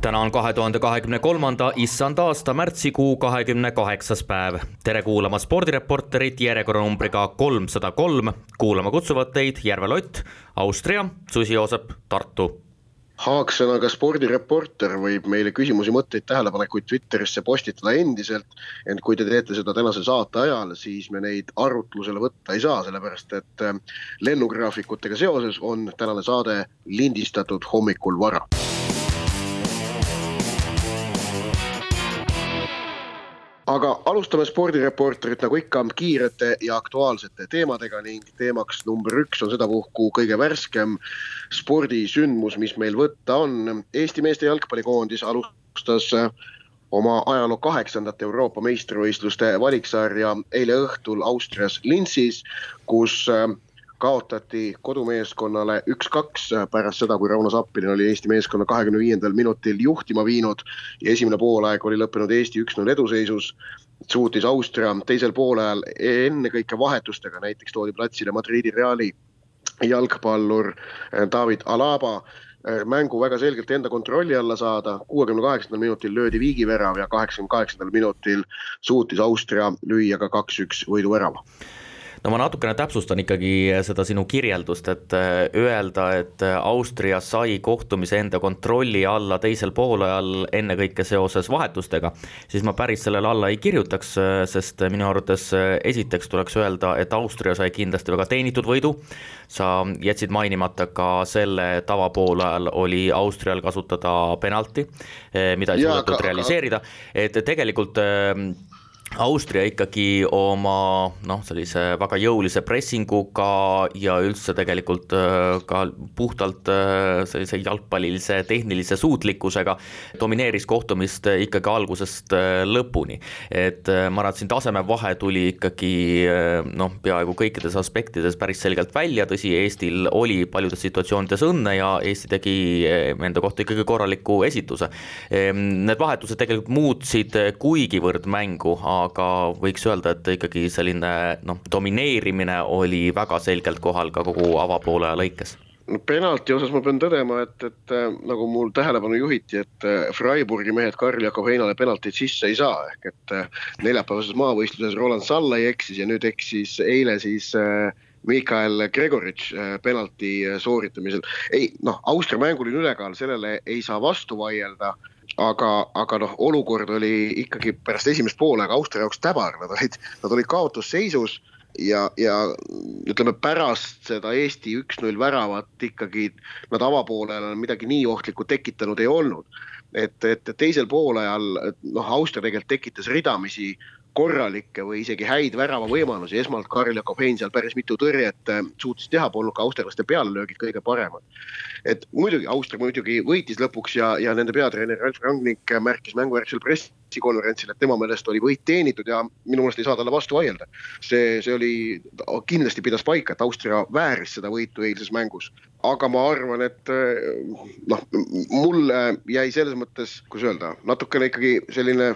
täna on kahe tuhande kahekümne kolmanda issand aasta märtsikuu kahekümne kaheksas päev. tere kuulama spordireporterit järjekorranumbriga kolmsada kolm. kuulama kutsuvad teid Järve Lott, Austria, Susi Joosep, Tartu Haaksõnaga spordireporter võib meile küsimusi, mõtteid, tähelepanekuid Twitterisse postitada endiselt. ent kui te teete seda tänase saate ajal, siis me neid arutlusele võtta ei saa, sellepärast et äh, lennugraafikutega seoses on tänane saade lindistatud hommikul vara aga alustame spordireporterit nagu ikka kiirete ja aktuaalsete teemadega ning teemaks number üks on sedapuhku kõige värskem spordisündmus, mis meil võtta on. Eesti meeste jalgpallikoondis alustas oma ajaloo kaheksandat Euroopa meistrivõistluste valiksarja eile õhtul Austrias Linzis, kus kaotati kodumeeskonnale üks-kaks pärast seda, kui Rauno Sappinen oli Eesti meeskonna kahekümne viiendal minutil juhtima viinud ja esimene poolaeg oli lõppenud Eesti üks-null eduseisus suutis Austria teisel poolajal ennekõike vahetustega, näiteks toodi platsile Madridi Reali jalgpallur eh, David Alaba eh, mängu väga selgelt enda kontrolli alla saada, kuuekümne kaheksandal minutil löödi viigivärav ja kaheksakümne kaheksandal minutil suutis Austria lüüa ka kaks-üks võiduvärava no ma natukene täpsustan ikkagi seda sinu kirjeldust, et äh, öelda, et äh, Austria sai kohtumise enda kontrolli alla teisel poolajal ennekõike seoses vahetustega, siis ma päris sellele alla ei kirjutaks, sest minu arvates esiteks tuleks öelda, et Austria sai kindlasti väga teenitud võidu, sa jätsid mainimata ka selle, et tavapoolajal oli Austrial kasutada penalti, mida ei suudetud realiseerida, et tegelikult Austria ikkagi oma noh, sellise väga jõulise pressinguga ja üldse tegelikult äh, ka puhtalt äh, sellise jalgpallilise tehnilise suutlikkusega domineeris kohtumist ikkagi algusest äh, lõpuni. et ma arvan, et siin tasemevahe tuli ikkagi noh, peaaegu kõikides aspektides päris selgelt välja, tõsi, Eestil oli paljudes situatsioonides õnne ja Eesti tegi enda kohta ikkagi korraliku esituse. Ehm, need vahetused tegelikult muutsid kuigivõrd mängu, aga võiks öelda, et ikkagi selline noh, domineerimine oli väga selgelt kohal ka kogu avapoole lõikes penalti osas ma pean tõdema, et, et äh, nagu mul tähelepanu juhiti, et äh, Freiburgi mehed Karl Jakob Heinale penaltit sisse ei saa, ehk et äh, neljapäevases maavõistluses Roland Sallai eksis ja nüüd eksis eile siis Mikael Gregoritš penalti sooritamisel. ei noh, Austria mänguline ülekaal, sellele ei saa vastu vaielda aga, aga noh, olukord oli ikkagi pärast esimest poolega Austria jaoks täbar, nad olid, nad olid kaotusseisus ja, ja ütleme pärast seda Eesti üks-null väravat ikkagi nad avapoolel midagi nii ohtlikku tekitanud ei olnud. et, et teisel poolajal noh, Austria tegelikult tekitas ridamisi korralikke või isegi häid väravavõimalusi, esmalt Karl Jakob Hein seal päris mitu tõrjet äh, suutis teha, polnud ka austerlaste pealelöögid kõige paremad. et muidugi Austria muidugi võitis lõpuks ja, ja nende peatreener Ralf Rangnick märkis mängujärgsel pressikonverentsil, et tema meelest oli võit teenitud ja minu meelest ei saa talle vastu vaielda. see, see oli, kindlasti pidas paika, et Austria vääris seda võitu eilses mängus, aga ma arvan, et äh, noh, mulle jäi selles mõttes, kuidas öelda, natukene ikkagi selline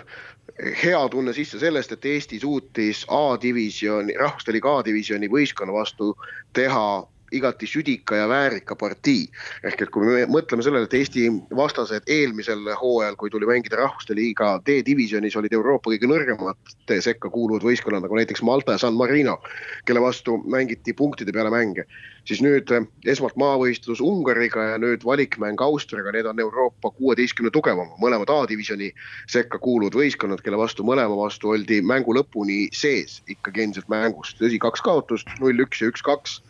hea tunne sisse sellest, et Eesti suutis A-divisjoni, rahvuste liiga A-divisjoni võistkonna vastu teha igati südika ja väärika partii. ehk et kui me mõtleme sellele, et Eesti vastased eelmisel hooajal, kui tuli mängida Rahvuste Liiga D-divisjonis, olid Euroopa kõige nõrgemate sekka kuuluvad võistkonnad, nagu näiteks Malta ja San Marino, kelle vastu mängiti punktide peale mänge, siis nüüd eh, esmalt maavõistlus Ungariga ja nüüd valikmäng Austriaga, need on Euroopa kuueteistkümne tugevama, mõlemad A-divisjoni sekka kuuluvad võistkonnad, kelle vastu mõlema vastu oldi mängu lõpuni sees ikkagi endiselt mängus, tõsi, kaks kaotust, null-üks ja üks-kaks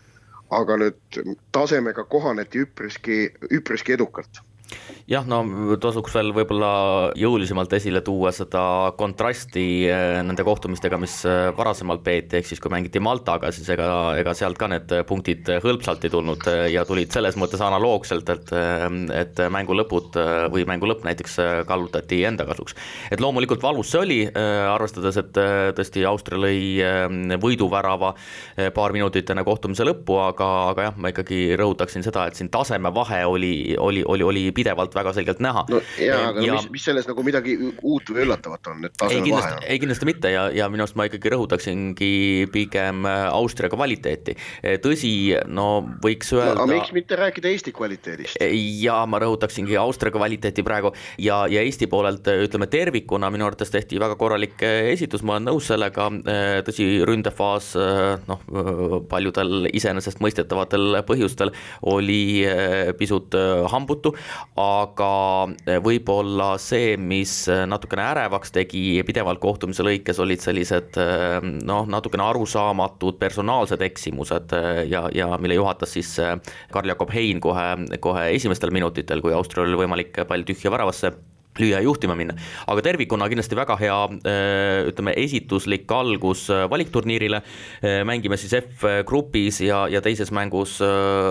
aga nüüd tasemega kohaneti üpriski, üpriski edukalt jah, no tasuks veel võib-olla jõulisemalt esile tuua seda kontrasti eh, nende kohtumistega, mis eh, varasemalt peeti, ehk siis kui mängiti Maltaga, siis ega, ega sealt ka need punktid hõlpsalt ei tulnud eh, ja tulid selles mõttes analoogselt, et, et mängu lõpud või mängu lõpp näiteks kallutati enda kasuks. et loomulikult valus see oli, arvestades, et tõesti Austria lõi võiduvärava paar minutit enne kohtumise lõppu, aga, aga jah, ma ikkagi rõhutaksin seda, et siin tasemevahe oli, oli, oli, oli pidevalt väga selgelt näha. no jaa, aga ja... mis, mis selles nagu midagi uut või üllatavat on, et taseme vahe on? ei kindlasti mitte ja, ja minu arust ma ikkagi rõhutaksingi pigem äh, Austria kvaliteeti. Äh, tõsi, no võiks öelda no,. aga miks mitte rääkida Eesti kvaliteedist? Äh, ja ma rõhutaksingi Austria kvaliteeti praegu ja, ja Eesti poolelt ütleme tervikuna minu arvates tehti väga korralik esitus, ma olen nõus sellega, tõsi, ründefaas noh, paljudel iseenesestmõistetavatel põhjustel oli pisut hambutu, aga eh, võib-olla see, mis eh, natukene ärevaks tegi pidevalt kohtumise lõikes, olid sellised eh, noh, natukene arusaamatud personaalsed eksimused ja, ja mille juhatas siis Karl-Jakob Hein kohe, kohe esimestel minutitel, kui Austrial oli võimalik pall tühja väravasse lüüa ja juhtima minna, aga tervikuna kindlasti väga hea ütleme, esituslik algus valikturniirile. mängime siis F-grupis ja, ja teises mängus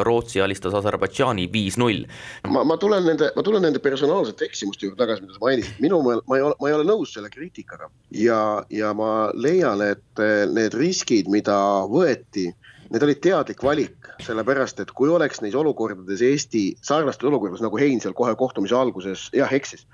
Rootsi alistas Aserbaidžaani viis-null. ma, ma tulen nende, ma tulen nende personaalsete eksimuste juurde tagasi, mida sa mainisid, minu meelest ma ei ole, ma ei ole nõus selle kriitikaga ja, ja ma leian, et need riskid, mida võeti need olid teadlik valik, sellepärast et kui oleks neis olukordades Eesti, sarnastes olukordades nagu Hein seal kohe kohtumise alguses jah eksis.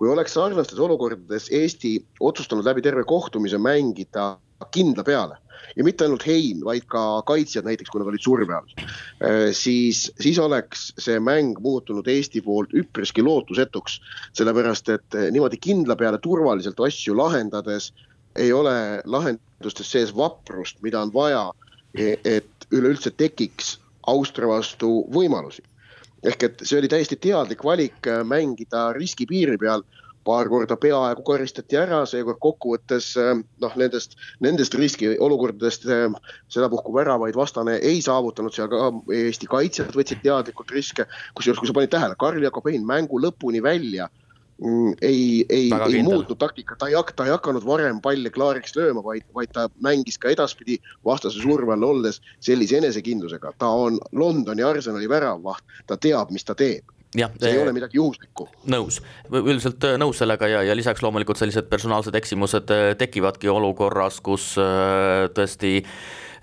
kui oleks sarnastes olukordades Eesti otsustanud läbi terve kohtumise mängida kindla peale ja mitte ainult Hein, vaid ka kaitsjad näiteks, kui nad olid surve all, äh, siis, siis oleks see mäng muutunud Eesti poolt üpriski lootusetuks. sellepärast, et niimoodi kindla peale turvaliselt asju lahendades ei ole lahendustes sees vaprust, mida on vaja et üleüldse tekiks Austria vastu võimalusi. ehk et see oli täiesti teadlik valik äh, mängida riskipiiri peal, paar korda peaaegu karistati ära, seekord kokkuvõttes äh, noh, nendest, nendest riskiolukordadest äh, sedapuhku väravaid vastane ei saavutanud, seal ka Eesti kaitsjad võtsid teadlikult riske, kusjuures, kui sa panid tähele, Karl Jakob Hein mängu lõpuni välja ei, ei, ei muutnud taktikat, ta ei hakka, ta ei hakanud varem palle klaariks lööma, vaid, vaid ta mängis ka edaspidi vastase surve all olles sellise enesekindlusega, ta on Londoni Arsenali väravvaht, ta teab, mis ta teeb. Jah, see ei ole midagi juhuslikku. nõus, üldiselt äh, nõus sellega ja, ja lisaks loomulikult sellised personaalsed eksimused äh, tekivadki olukorras, kus äh, tõesti äh,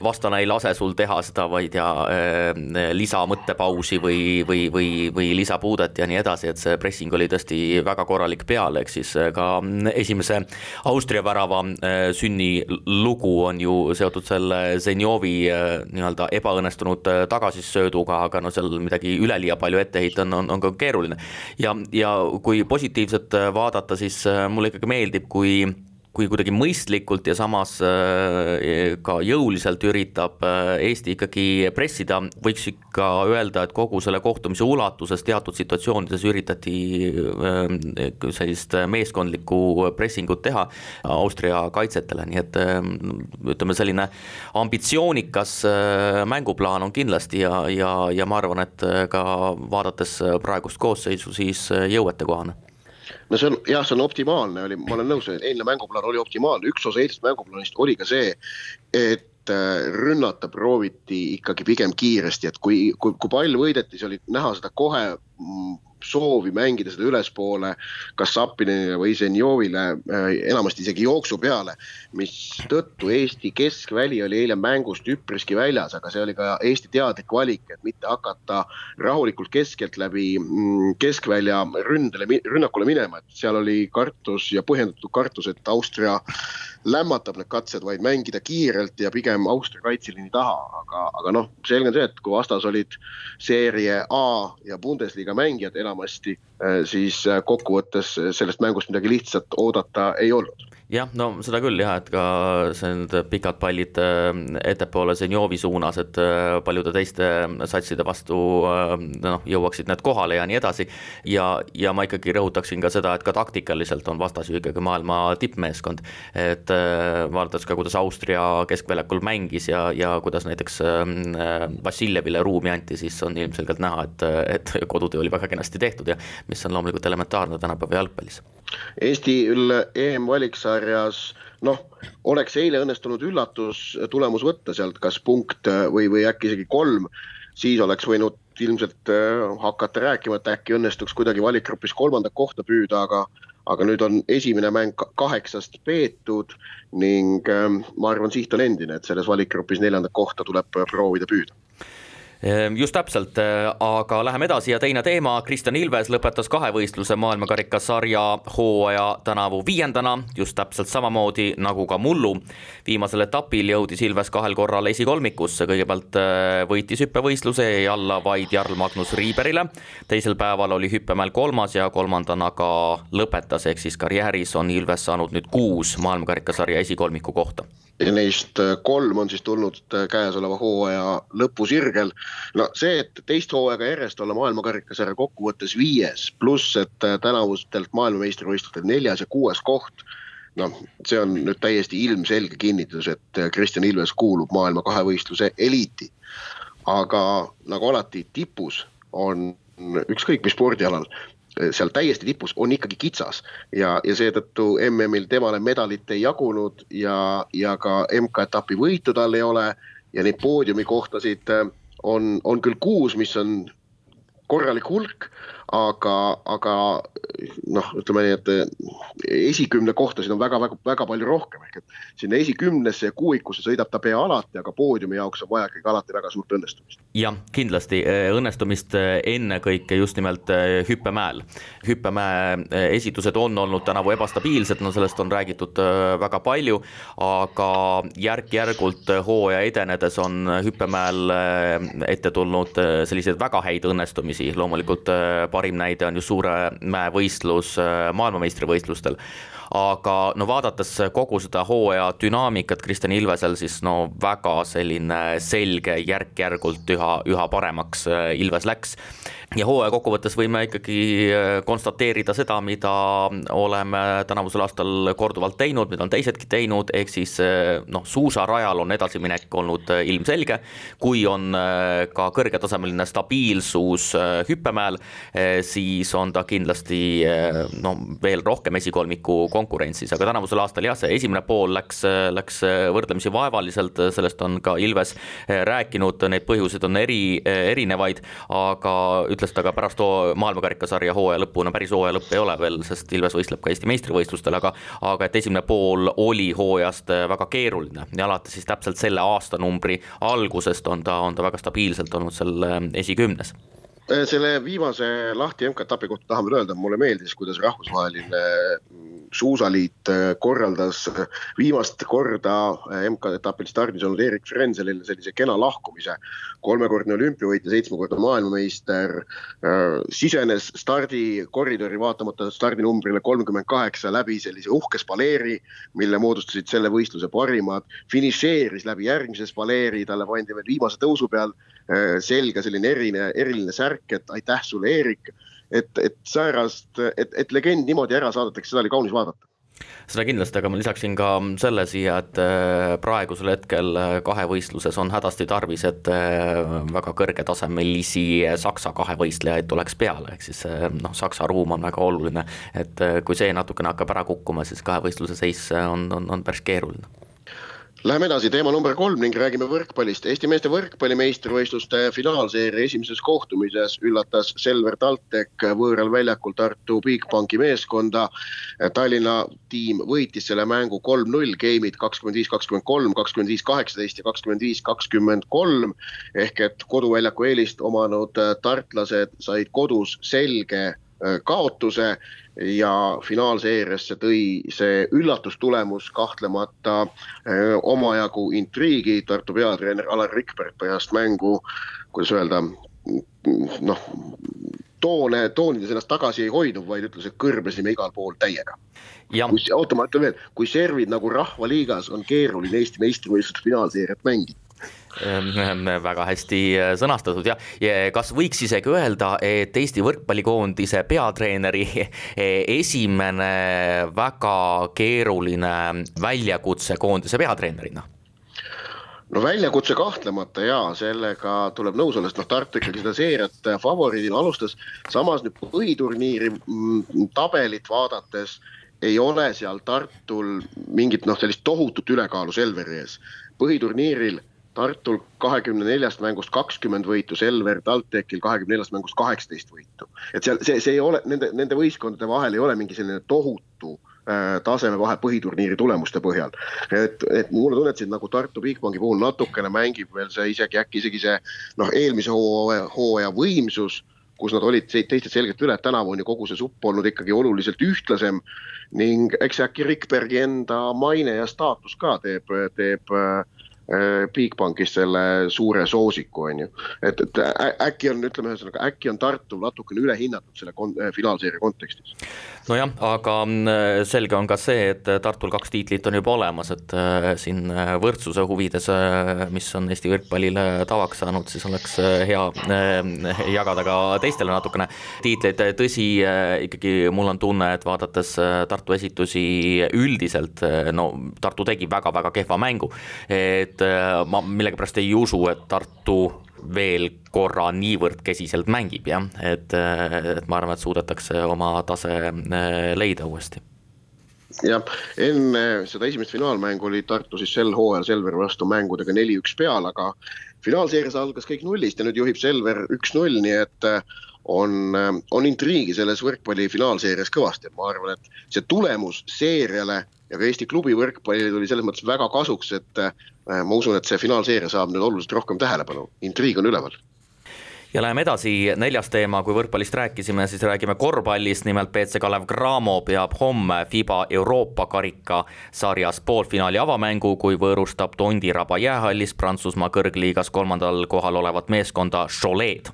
vastane ei lase sul teha seda, ma ei tea, äh, lisamõttepausi või, või, või, või lisapuudet ja nii edasi, et see pressing oli tõesti väga korralik peal, ehk siis äh, ka esimese Austria värava äh, sünnilugu on ju seotud selle Zenjovi nii-öelda ebaõnnestunud tagasisööduga, aga no seal midagi üleliia palju ette heita on, on, on ka keeruline. ja, ja kui positiivselt vaadata, siis mulle ikkagi meeldib, kui kui kuidagi mõistlikult ja samas äh, ka jõuliselt üritab äh, Eesti ikkagi pressida, võiks ikka öelda, et kogu selle kohtumise ulatuses teatud situatsioonides üritati äh, sellist meeskondlikku pressingut teha Austria kaitsetele, nii et ütleme, selline ambitsioonikas mänguplaan on kindlasti ja, ja, ja ma arvan, et ka vaadates praegust koosseisu, siis jõuetekohane no see on jah, see on optimaalne oli, ma olen nõus, eilne mänguplaan oli optimaalne, üks osa eilsest mänguplaanist oli ka see, et äh, rünnata prooviti ikkagi pigem kiiresti, et kui, kui, kui pall võideti, siis oli näha seda kohe mm, soovi mängida seda ülespoole kas Sapinile või Zenjovile, äh, enamasti isegi jooksu peale, mistõttu Eesti keskväli oli eile mängust üpriski väljas, aga see oli ka Eesti teadlik valik, et mitte hakata rahulikult keskelt läbi mm, keskvälja ründele, rünnakule minema, et seal oli kartus ja põhjendatud kartus, et Austria lämmatab need katsed, vaid mängida kiirelt ja pigem Austria kaitseliini taha, aga, aga noh, selge on see, et kui vastas olid seeria A ja Bundesliga mängijad enamasti, siis eh, kokkuvõttes sellest mängust midagi lihtsat oodata ei olnud jah, no seda küll jah, et ka see need pikad pallid äh, ettepoole Zenjovi suunas, et äh, paljude teiste satside vastu äh, noh, jõuaksid need kohale ja nii edasi. ja, ja ma ikkagi rõhutaksin ka seda, et ka taktikaliselt on vastas ju ikkagi maailma tippmeeskond. et vaadates ka, kuidas Austria keskväljakul mängis ja, ja kuidas näiteks Vassiljevile ruumi anti, siis on ilmselgelt näha, et, et kodutöö oli väga kenasti tehtud ja mis on loomulikult elementaarne tänapäeva jalgpallis. Eestil EM-valiksarjas noh, oleks eile õnnestunud üllatustulemus võtta sealt kas punkt või, või äkki isegi kolm, siis oleks võinud ilmselt hakata rääkima, et äkki õnnestuks kuidagi valikgrupis kolmandat kohta püüda, aga aga nüüd on esimene mäng kaheksast peetud ning ähm, ma arvan, siht on endine, et selles valikgrupis neljandat kohta tuleb proovida püüda just täpselt, äh, aga läheme edasi ja teine teema, Kristjan Ilves lõpetas kahevõistluse maailmakarikasarja hooaja tänavu viiendana, just täpselt samamoodi nagu ka mullu. viimasel etapil jõudis Ilves kahel korral esikolmikusse, kõigepealt äh, võitis hüppevõistluse, jäi alla vaid Jarl Magnus Riiberile. teisel päeval oli hüppemäel kolmas ja kolmandana ka lõpetas, ehk siis karjääris on Ilves saanud nüüd kuus maailmakarikasarja esikolmiku kohta ja neist äh, kolm on siis tulnud äh, käesoleva hooaja lõpusirgel. no see, et teist hooaega järjest olla maailmakarikasarja kokkuvõttes viies, pluss et äh, tänavustelt maailmameistrivõistlustel neljas ja kuues koht, noh, see on nüüd täiesti ilmselge kinnitus, et Kristjan Ilves kuulub maailma kahevõistluse eliiti. aga nagu alati tipus on ükskõik mis spordialal, seal täiesti tipus on ikkagi kitsas. Ja, ja seetõttu MM-il temale medalit ei jagunud ja, ja ka MK-etapi võitu tal ei ole. Ja neid poodiumikohtasid äh, on, on küll kuus, mis on korralik hulk, aga, aga noh, ütleme nii, et eh, esikümne kohtasid on väga-väga-väga palju rohkem, ehk et sinna esikümnesse ja kuuikusse sõidab ta pea alati, aga poodiumi jaoks on vaja ikkagi alati väga suurt õnnestumist. jah, kindlasti eh, õnnestumist eh, ennekõike just nimelt hüppemäel. hüppemäe esitused on olnud tänavu ebastabiilsed, no sellest on räägitud väga palju, aga järk-järgult hooaja edenedes on hüppemäel ette tulnud selliseid väga häid õnnestumisi, loomulikult parim näide on ju Suuremäe võistlus äh, maailmameistrivõistlustel. aga no vaadates kogu seda hooaja dünaamikat Kristjan Ilvesel, siis no väga selline selge järk-järgult üha, üha paremaks äh, Ilves läks ja hooaja kokkuvõttes võime ikkagi äh, konstateerida seda, mida oleme tänavusel aastal korduvalt teinud, mida on teisedki teinud, ehk siis äh, noh, suusarajal on edasiminek olnud äh, ilmselge. kui on ka kõrgetasemeline stabiilsus hüppemäel, siis on ta kindlasti no veel rohkem esikolmiku konkurentsis, aga tänavusel aastal jah, see esimene pool läks, läks võrdlemisi vaevaliselt, sellest on ka Ilves rääkinud, neid põhjuseid on eri, erinevaid, aga ütles ta ka pärast maailmakarikasarja hooaja lõppu, no päris hooaja lõpp ei ole veel, sest Ilves võistleb ka Eesti meistrivõistlustel, aga aga et esimene pool oli hooajast äh, väga keeruline. Ja alates siis täpselt selle aastanumbri algusest on ta, on ta väga stabiilselt olnud seal äh, esikümnes selle viimase lahti MK-etapi kohta tahan veel öelda, mulle meeldis, kuidas rahvusvaheline suusaliit äh, korraldas äh, viimast korda MK-etapil stardis olnud Erik Frenzelile sellise kena lahkumise. kolmekordne olümpiavõitja, seitsmekordne maailmameister, sisenes stardikoridori vaatamata stardinumbrile kolmkümmend kaheksa läbi sellise uhke spaleeri, mille moodustasid selle võistluse parimad. finišeeris läbi järgmise spaleeri, talle pandi veel viimase tõusu peal selga selline eriline, eriline särk, et aitäh sulle, Eerik. Et, et säärast, et, et legend niimoodi ära saadetakse, seda oli kaunis vaadata. Seda kindlasti, aga ma lisaksin ka selle siia, et äh, praegusel hetkel äh, kahevõistluses on hädasti tarvis, et äh, väga kõrgetasemelisi Saksa kahevõistlejaid tuleks peale, ehk siis noh, Saksa ruum on väga oluline. et kui see natukene hakkab ära kukkuma, siis kahevõistluse seis on, on, on päris keeruline Läheme edasi, teema number kolm ning räägime võrkpallist. Eesti meeste võrkpalli meistrivõistluste finaalseeria esimeses kohtumises üllatas Selver TalTech võõral väljakul Tartu Bigbanki meeskonda. Tallinna tiim võitis selle mängu kolm-null, game'id kakskümmend viis, kakskümmend kolm, kakskümmend viis, kaheksateist ja kakskümmend viis, kakskümmend kolm. ehk et koduväljaku eelist omanud tartlased said kodus selge kaotuse ja finaalseeriasse tõi see üllatustulemus kahtlemata öö, omajagu intriigi, Tartu peatreener Alar Rikberg pärast mängu, kuidas öelda, noh, toone, toonides ennast tagasi ei hoidnud, vaid ütles, et kõrblesime igal pool täiega. oota, ma ütlen veel, kui servid nagu Rahvaliigas on keeruline Eesti meistrivõistluste finaalseeriat mängida väga hästi äh, sõnastatud jah, kas võiks isegi öelda, et Eesti võrkpallikoondise peatreeneri esimene väga keeruline väljakutse koondise peatreenerina? no väljakutse kahtlemata ja sellega tuleb nõus olla, sest noh, Tartu ikkagi seda seeriat favoriidina alustas. samas nüüd põhiturniiri mm, tabelit vaadates ei ole seal Tartul mingit noh, sellist tohutut ülekaalu Selveri ees. põhiturniiril Tartul kahekümne neljast mängust kakskümmend võitu, Selver TalTechil kahekümne neljast mängust kaheksateist võitu. et seal see, see ei ole nende, nende võistkondade vahel ei ole mingi selline tohutu Äh, tasemevahe põhiturniiri tulemuste põhjal. et, et mulle tunnet siin nagu Tartu Bigbanki puhul natukene mängib veel see isegi äkki isegi see noh, eelmise hooaja, hooaja võimsus kus nad olid teistest selgelt üle, et tänavu on ju kogu see supp olnud ikkagi oluliselt ühtlasem ning eks äkki Rikbergi enda maine ja staatus ka teeb, teeb Äh, Bigbankis selle suure soosiku, on ju. et, et äkki on, ütleme ühesõnaga, äkki on Tartu natukene ülehinnatud selle kon-, äh, finaalseeria kontekstis. nojah, aga mm, selge on ka see, et Tartul kaks tiitlit on juba olemas, et äh, siin võrdsuse huvides, mis on Eesti võrkpallile tavaks saanud, siis oleks hea jagada ka teistele natukene tiitleid, tõsi, ikkagi mul on tunne, et vaadates Tartu esitusi üldiselt, no Tartu tegi väga-väga kehva mängu, et et äh, ma millegipärast ei usu, et Tartu veel korra niivõrd kesiselt mängib jah, et, äh, et ma arvan, et suudetakse oma tase äh, leida uuesti. Jah, enne seda esimest finaalmängu oli Tartu siis sel hooajal Selveri vastu mängudega neli-üks peal, aga finaalseerias algas kõik nullist ja nüüd juhib Selver üks-null, nii et on, on intriigi selles võrkpalli finaalseerias kõvasti, et ma arvan, et see tulemus seeriale ja ka Eesti klubi võrkpallile tuli selles mõttes väga kasuks, et äh, ma usun, et see finaalseeria saab nüüd oluliselt rohkem tähelepanu, intriig on üleval. Ja läheme edasi, neljas teema, kui võrkpallist rääkisime, siis räägime korvpallist, nimelt BC Kalev Cramo peab homme FIBA Euroopa karika sarjas poolfinaali avamängu, kui võõrustab Tondiraba jäähallis Prantsusmaa kõrgliigas kolmandal kohal olevat meeskonda Cholet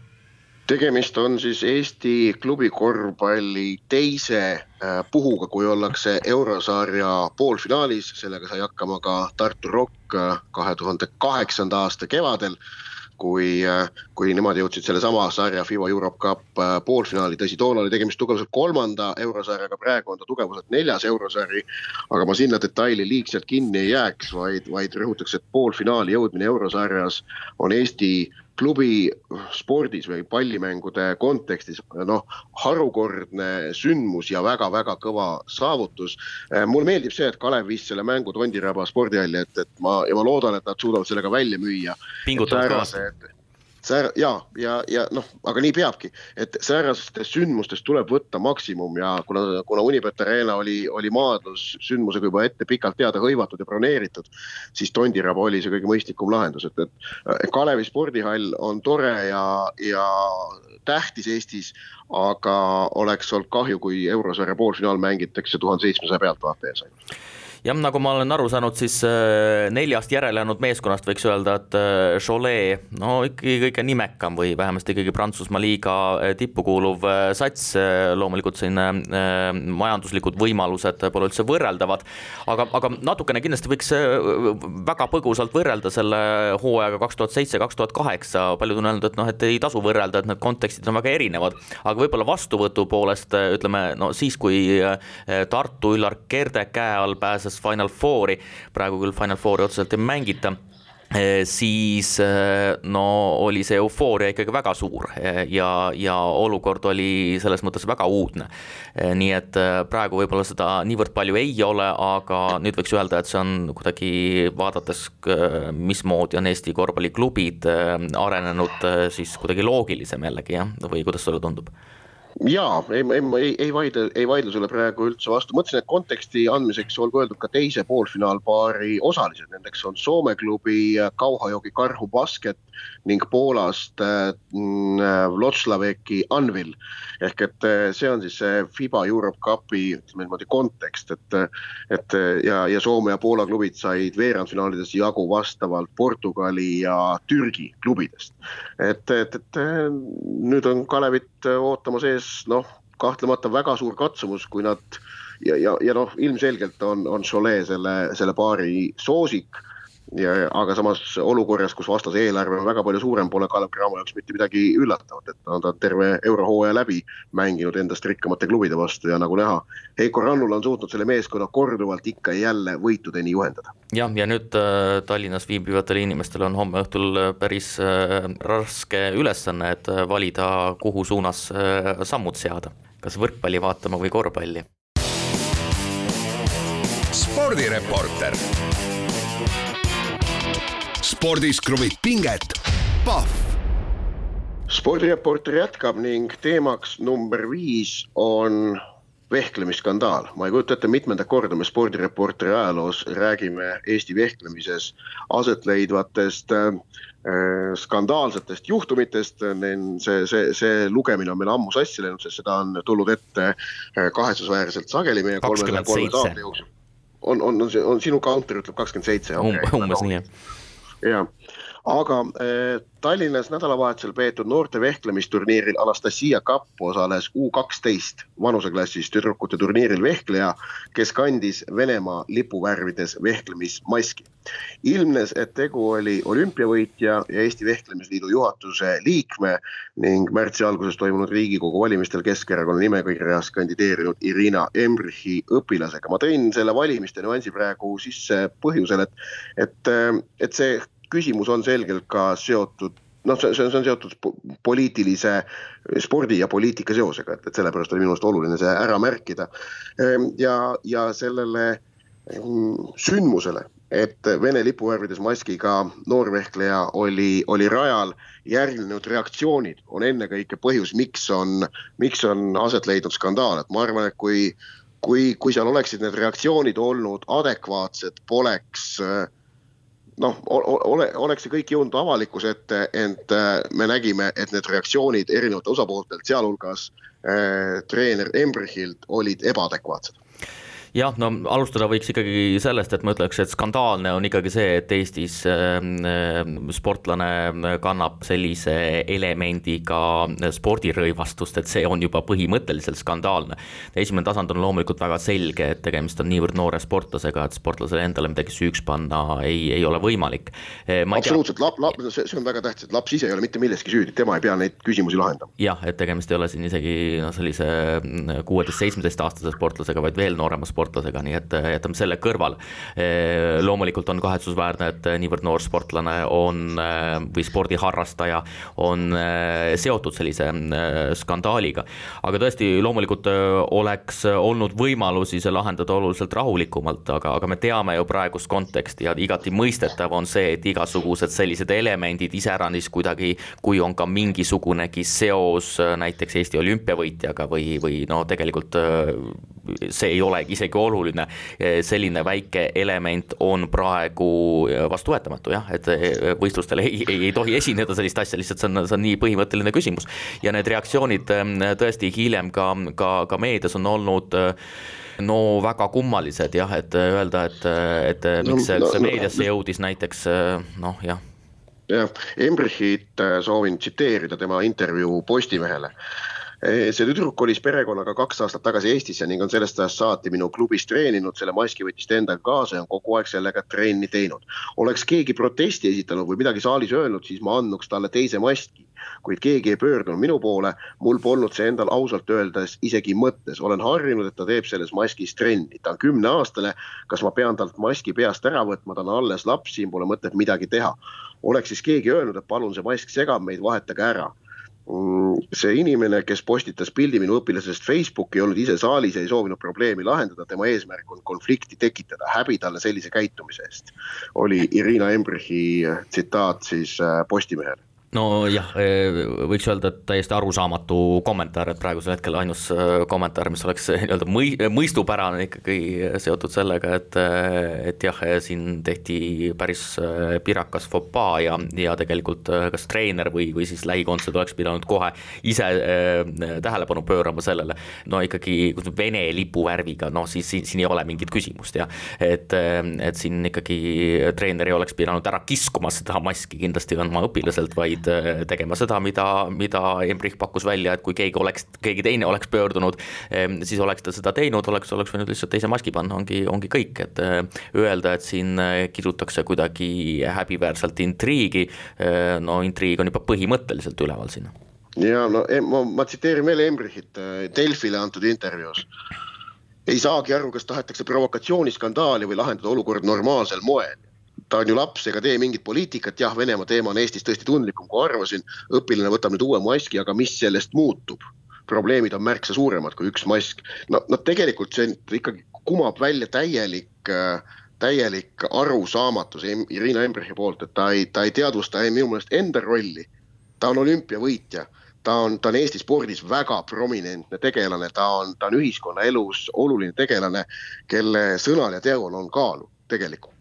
tegemist on siis Eesti klubi korvpalli teise äh, puhuga, kui ollakse eurosarja poolfinaalis, sellega sai hakkama ka Tartu Rock äh, kahe tuhande kaheksanda aasta kevadel kui, äh, kui nemad jõudsid sellesama sarja FIBA Europe Cup poolfinaali, tõsi, toona oli tegemist tugevuselt kolmanda eurosarjaga, praegu on ta tugevuselt neljas eurosari. aga ma sinna detaili liigselt kinni ei jääks, vaid, vaid rõhutaks, et poolfinaali jõudmine eurosarjas on Eesti klubi spordis või pallimängude kontekstis noh, harukordne sündmus ja väga-väga kõva saavutus. Eh, mulle meeldib see, et Kalev viis selle mängu Tondiraba spordihalli, et, et ma ja ma loodan, et nad suudavad selle ka välja müüa. pingutavad kõvasti säär- ja, ja, ja noh, aga nii peabki, et säärastest sündmustest tuleb võtta maksimum ja kuna, kuna Unibet Arena oli, oli maadlussündmusega juba ette pikalt teada hõivatud ja broneeritud, siis Tondiraba oli see kõige mõistlikum lahendus, et, et Kalevi spordihall on tore ja, ja tähtis Eestis, aga oleks olnud kahju, kui eurosarja poolfinaal mängitakse tuhande seitsmesaja pealtvaataja ees ainult jah, nagu ma olen aru saanud, siis äh, neljast järelejäänud meeskonnast võiks öelda, et äh, Cholet, no ikkagi kõige nimekam või vähemasti ikkagi Prantsusmaa liiga äh, tippu kuuluv sats, loomulikult siin majanduslikud võimalused pole üldse võrreldavad, aga, aga natukene kindlasti võiks väga põgusalt võrrelda selle hooajaga kaks tuhat seitse, kaks tuhat kaheksa, paljud on öelnud, et noh, et ei tasu võrrelda, et need kontekstid on väga erinevad, aga võib-olla vastuvõtu poolest ütleme, no siis, kui Tartu Üllar Kerde käe all pääses pääses Final Fouri, praegu küll Final Fouri otseselt ei mängita eh, siis eh, no oli see eufooria ikkagi väga suur eh, ja, ja olukord oli selles mõttes väga uudne. nii et praegu võib-olla seda niivõrd palju ei ole, aga nüüd võiks öelda, et see on kuidagi vaadates, mismoodi on Eesti korvpalliklubid arenenud, siis kuidagi loogilisem jällegi jah, või kuidas sulle tundub? Jaa, ei, ei, ei, vaidle, ei vaidle sulle praegu üldse vastu, mõtlesin, et konteksti andmiseks olgu öeldud ka teise poolfinaalpaari osalised, nendeks on Soome klubi Kauhajoki Karhu Basket ning Poolast mm, Wlocławeki Anvil. ehk et eh, see on siis see FIBA Europe Cupi ütleme niimoodi kontekst, et, et ja, ja Soome ja Poola klubid said veerandfinaalides jagu vastavalt Portugali ja Türgi klubidest. et, et, et nüüd on Kalevit ootamas ees noh, kahtlemata väga suur katsumus, kui nad ja, ja, ja noh, ilmselgelt on, on Cholet selle, selle paari soosik ja, aga samas olukorras, kus vastase eelarve on väga palju suurem, pole Kalev Cramo jaoks mitte midagi üllatavat, et ta on terve eurohooaja läbi mänginud endast rikkamate klubide vastu ja nagu näha, Heiko Rannula on suutnud selle meeskonna korduvalt ikka ja jälle võitudeni juhendada. jah, ja nüüd äh, Tallinnas viibivatel inimestel on homme õhtul äh, päris äh, raske ülesanne, et valida, kuhu suunas sammud seada, kas võrkpalli vaatama või korvpalli? Spordireporter spordis kruvib pinget, Pahv. spordireporter jätkab ning teemaks number viis on vehklemisskandaal. ma ei kujuta ette, mitmendat korda me spordireporteri ajaloos räägime Eesti vehklemises aset leidvatest äh, skandaalsetest juhtumitest, see, see, see lugemine on meil ammu sassi läinud, sest seda on tulnud ette äh, kahetsusväärselt sageli meie kolmesaja kolme saate jooksul. on, on, on, on sinu counter ütleb kakskümmend seitse. umbes nii jah ja, aga äh, Tallinnas nädalavahetusel peetud noorte vehklemisturniiril Anastasia Kapp osales U kaksteist vanuseklassis tüdrukute turniiril vehkleja, kes kandis Venemaa lipuvärvides vehklemismaski. ilmnes, et tegu oli olümpiavõitja ja Eesti Vehklemisliidu juhatuse liikme ning märtsi alguses toimunud Riigikogu valimistel Keskerakonna nimekirjas kandideerinud Irina Embrichi õpilasega. ma tõin selle valimiste nüansi praegu sisse põhjusel, et, et, et see küsimus on selgelt ka seotud noh, see, see on seotud poliitilise, spordi ja poliitika seosega, et, et sellepärast oli minu arust oluline see ära märkida. Ehm, ja, ja sellele mm, sündmusele, et Vene lipuvärvides maskiga noorvehkleja oli, oli rajal, järgnenud reaktsioonid on ennekõike põhjus, miks on, miks on aset leidnud skandaal, et ma arvan, et kui, kui, kui seal oleksid need reaktsioonid olnud adekvaatsed, poleks äh, noh, ole, oleks see kõik jõudnud avalikkuse ette, ent äh, me nägime, et need reaktsioonid erinevate osapooltelt, sealhulgas äh, treener Embrichilt olid ebaadekvaatsed jah, no alustada võiks ikkagi sellest, et ma ütleks, et skandaalne on ikkagi see, et Eestis äh, sportlane kannab sellise elemendiga spordirõivastust, et see on juba põhimõtteliselt skandaalne. esimene tasand on loomulikult väga selge, et tegemist on niivõrd noore sportlasega, et sportlasele endale midagi süüks panna ei, ei ole võimalik. Äh, absoluutselt, lap-, lap-, see, see on väga tähtis, et laps ise ei ole mitte milleski süüdi, tema ei pea neid küsimusi lahendama. jah, et tegemist ei ole siin isegi noh, sellise kuueteist-seitsmeteistaastase sportlasega, vaid veel noorema sportlasega sportlasega, nii et jätame selle kõrvale. loomulikult on kahetsusväärne, et niivõrd noor sportlane on või spordiharrastaja on seotud sellise skandaaliga. aga tõesti, loomulikult oleks olnud võimalusi see lahendada oluliselt rahulikumalt, aga, aga me teame ju praegust konteksti ja igati mõistetav on see, et igasugused sellised elemendid iseäranis kuidagi, kui on ka mingisugunegi seos näiteks Eesti olümpiavõitjaga või, või no tegelikult see ei olegi isegi isegi oluline, selline väike element on praegu vastuvõetamatu jah, et võistlustel ei, ei, ei tohi esineda sellist asja, lihtsalt see on, see on nii põhimõtteline küsimus. ja need reaktsioonid tõesti hiljem ka, ka, ka meedias on olnud no väga kummalised jah, et öelda, et, et miks see no, meediasse jõudis näiteks noh, jah. Jah, Embrichit soovin tsiteerida tema intervjuu Postimehele. Eh, see tüdruk kolis perekonnaga kaks aastat tagasi Eestisse ning on sellest ajast saati minu klubis treeninud, selle maski võttis ta endaga kaasa ja on kogu aeg sellega trenni teinud. oleks keegi protesti esitanud või midagi saalis öelnud, siis ma andnuks talle teise maski, kuid keegi ei pöördunud minu poole, mul polnud see endal ausalt öeldes isegi mõttes, olen harjunud, et ta teeb selles maskis trenni, ta on kümneaastane, kas ma pean talt maski peast ära võtma, ta on alles laps, siin pole mõtet midagi teha. oleks siis keegi öelnud, et palun, see mask segab meid, vahetage ära see inimene, kes postitas pildi minu õpilasest Facebooki, ei olnud ise saalis ja ei soovinud probleemi lahendada, tema eesmärk on konflikti tekitada, häbi talle sellise käitumise eest. oli Irina Embrichi tsitaat siis äh, Postimehele nojah, eh, võiks öelda, et täiesti arusaamatu kommentaar, et praegusel hetkel ainus eh, kommentaar, mis oleks eh, nii-öelda mõi-, mõistupärane ikkagi seotud sellega, et et jah, siin tehti päris pirakas fopaa ja, ja tegelikult kas treener või, või siis lähikondsed oleks pidanud kohe ise tähelepanu pöörama sellele, no ikkagi Vene lipuvärviga, noh siis siin, siin ei ole mingit küsimust jah, et, et siin ikkagi treener ei oleks pidanud ära kiskuma seda maski kindlasti oma õpilaselt, vaid peaksid tegema seda, mida, mida Embrich pakkus välja, et kui keegi oleks, keegi teine oleks pöördunud, siis oleks ta seda teinud, oleks, oleks võinud lihtsalt teise maski panna, ongi, ongi kõik, et öelda, et siin kirutakse kuidagi häbiväärselt intriigi, no intriig on juba põhimõtteliselt üleval siin ja no ma, ma tsiteerin veel Embrichit Delfile antud intervjuus ei saagi aru, kas tahetakse provokatsiooniskandaali või lahendada olukord normaalsel moel. Ta on ju laps ega tee mingit poliitikat, jah, Venemaa teema on Eestis tõesti tundlikum, kui arvasin. õpilane võtab nüüd uue maski, aga mis sellest muutub? probleemid on märksa suuremad kui üks mask. no, no tegelikult see ikkagi kumab välja täielik, täielik arusaamatus Irina Embrechi poolt, et ta ei, ta ei teadvusta ei minu meelest enda rolli. ta on olümpiavõitja ta on, ta on Eesti spordis väga prominentne tegelane, ta on, ta on ühiskonnaelus oluline tegelane, kelle sõnal ja teol on kaalu tegelikult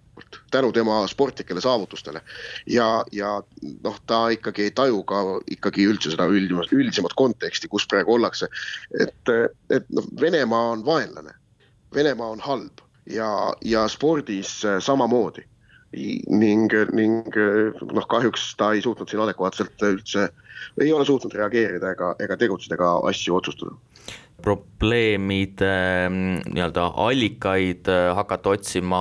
tänu tema sportlikele saavutustele. ja, ja noh, ta ikkagi ei taju ka ikkagi üldse seda üldimat, üldisemat konteksti, kus praegu ollakse. et, et noh, Venemaa on vaenlane, Venemaa on halb ja, ja spordis samamoodi ning, ning noh, kahjuks ta ei suutnud siin adekvaatselt üldse, ei ole suutnud reageerida ega, ega tegutseda ega asju otsustada probleemide mm, nii-öelda allikaid äh, hakata otsima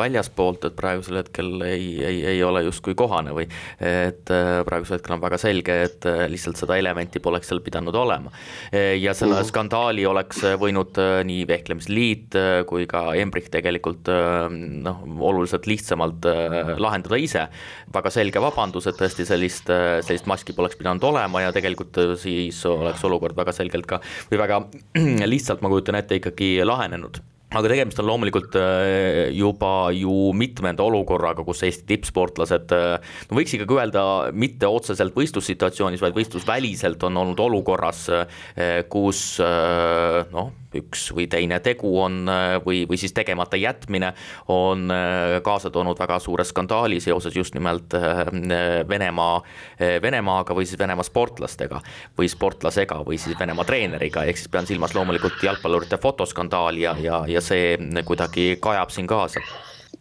väljaspoolt, et praegusel hetkel ei, ei, ei ole justkui kohane või et äh, praegusel hetkel on väga selge, et äh, lihtsalt seda elementi poleks seal pidanud olema. ja selle mm -hmm. skandaali oleks võinud nii Vehklemisliit kui ka Embrich tegelikult noh, oluliselt lihtsamalt lahendada ise. väga selge vabandus, et tõesti sellist, sellist maski poleks pidanud olema ja tegelikult siis oleks olukord väga selgelt ka või väga lihtsalt, ma kujutan ette, ikkagi lahenenud aga tegemist on loomulikult äh, juba ju mitmenda olukorraga, kus Eesti tippsportlased, äh, no võiks ikkagi öelda, mitte otseselt võistlussituatsioonis, vaid võistlusväliselt on olnud olukorras, äh, kus noh, üks või teine tegu on või, või siis tegemata jätmine on kaasa toonud väga suure skandaali seoses just nimelt Venemaa, Venemaaga või siis Venemaa sportlastega või sportlasega või siis Venemaa treeneriga, ehk siis pean silmas loomulikult jalgpallurite fotoskandaali ja, ja, ja see kuidagi kajab siin kaasa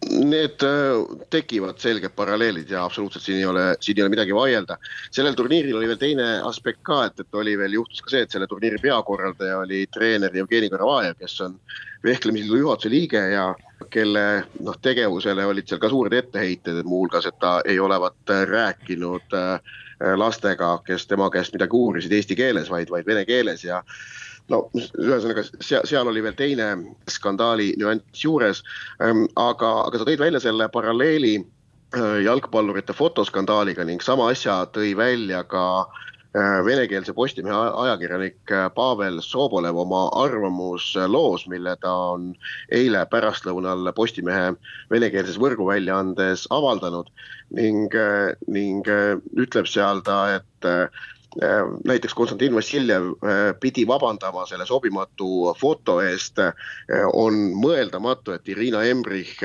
Need äh, tekivad selged paralleelid ja absoluutselt siin ei ole, siin ei ole midagi vaielda. sellel turniiril oli veel teine aspekt ka, et, et oli veel, juhtus ka see, et selle turniiri peakorraldaja oli treener Jevgeni Karavajev, kes on vehklemisliidu juhatuse liige ja kelle noh, tegevusele olid seal ka suured etteheited, et muuhulgas, et ta ei olevat rääkinud äh, lastega, kes tema käest midagi uurisid eesti keeles, vaid, vaid vene keeles ja no ühesõnaga seal, seal oli veel teine skandaali nüanss juures, ähm, aga, aga sa tõid välja selle paralleeli äh, jalgpallurite fotoskandaaliga ning sama asja tõi välja ka äh, venekeelse Postimehe ajakirjanik äh, Pavel Sobolev oma arvamusloos, mille ta on eile pärastlõunal Postimehe venekeelses võrguväljaandes avaldanud. Ning, ning ütleb seal ta, et näiteks Konstantin Vassiljev äh, pidi vabandama selle sobimatu foto eest, äh, on mõeldamatu, et Irina Embrich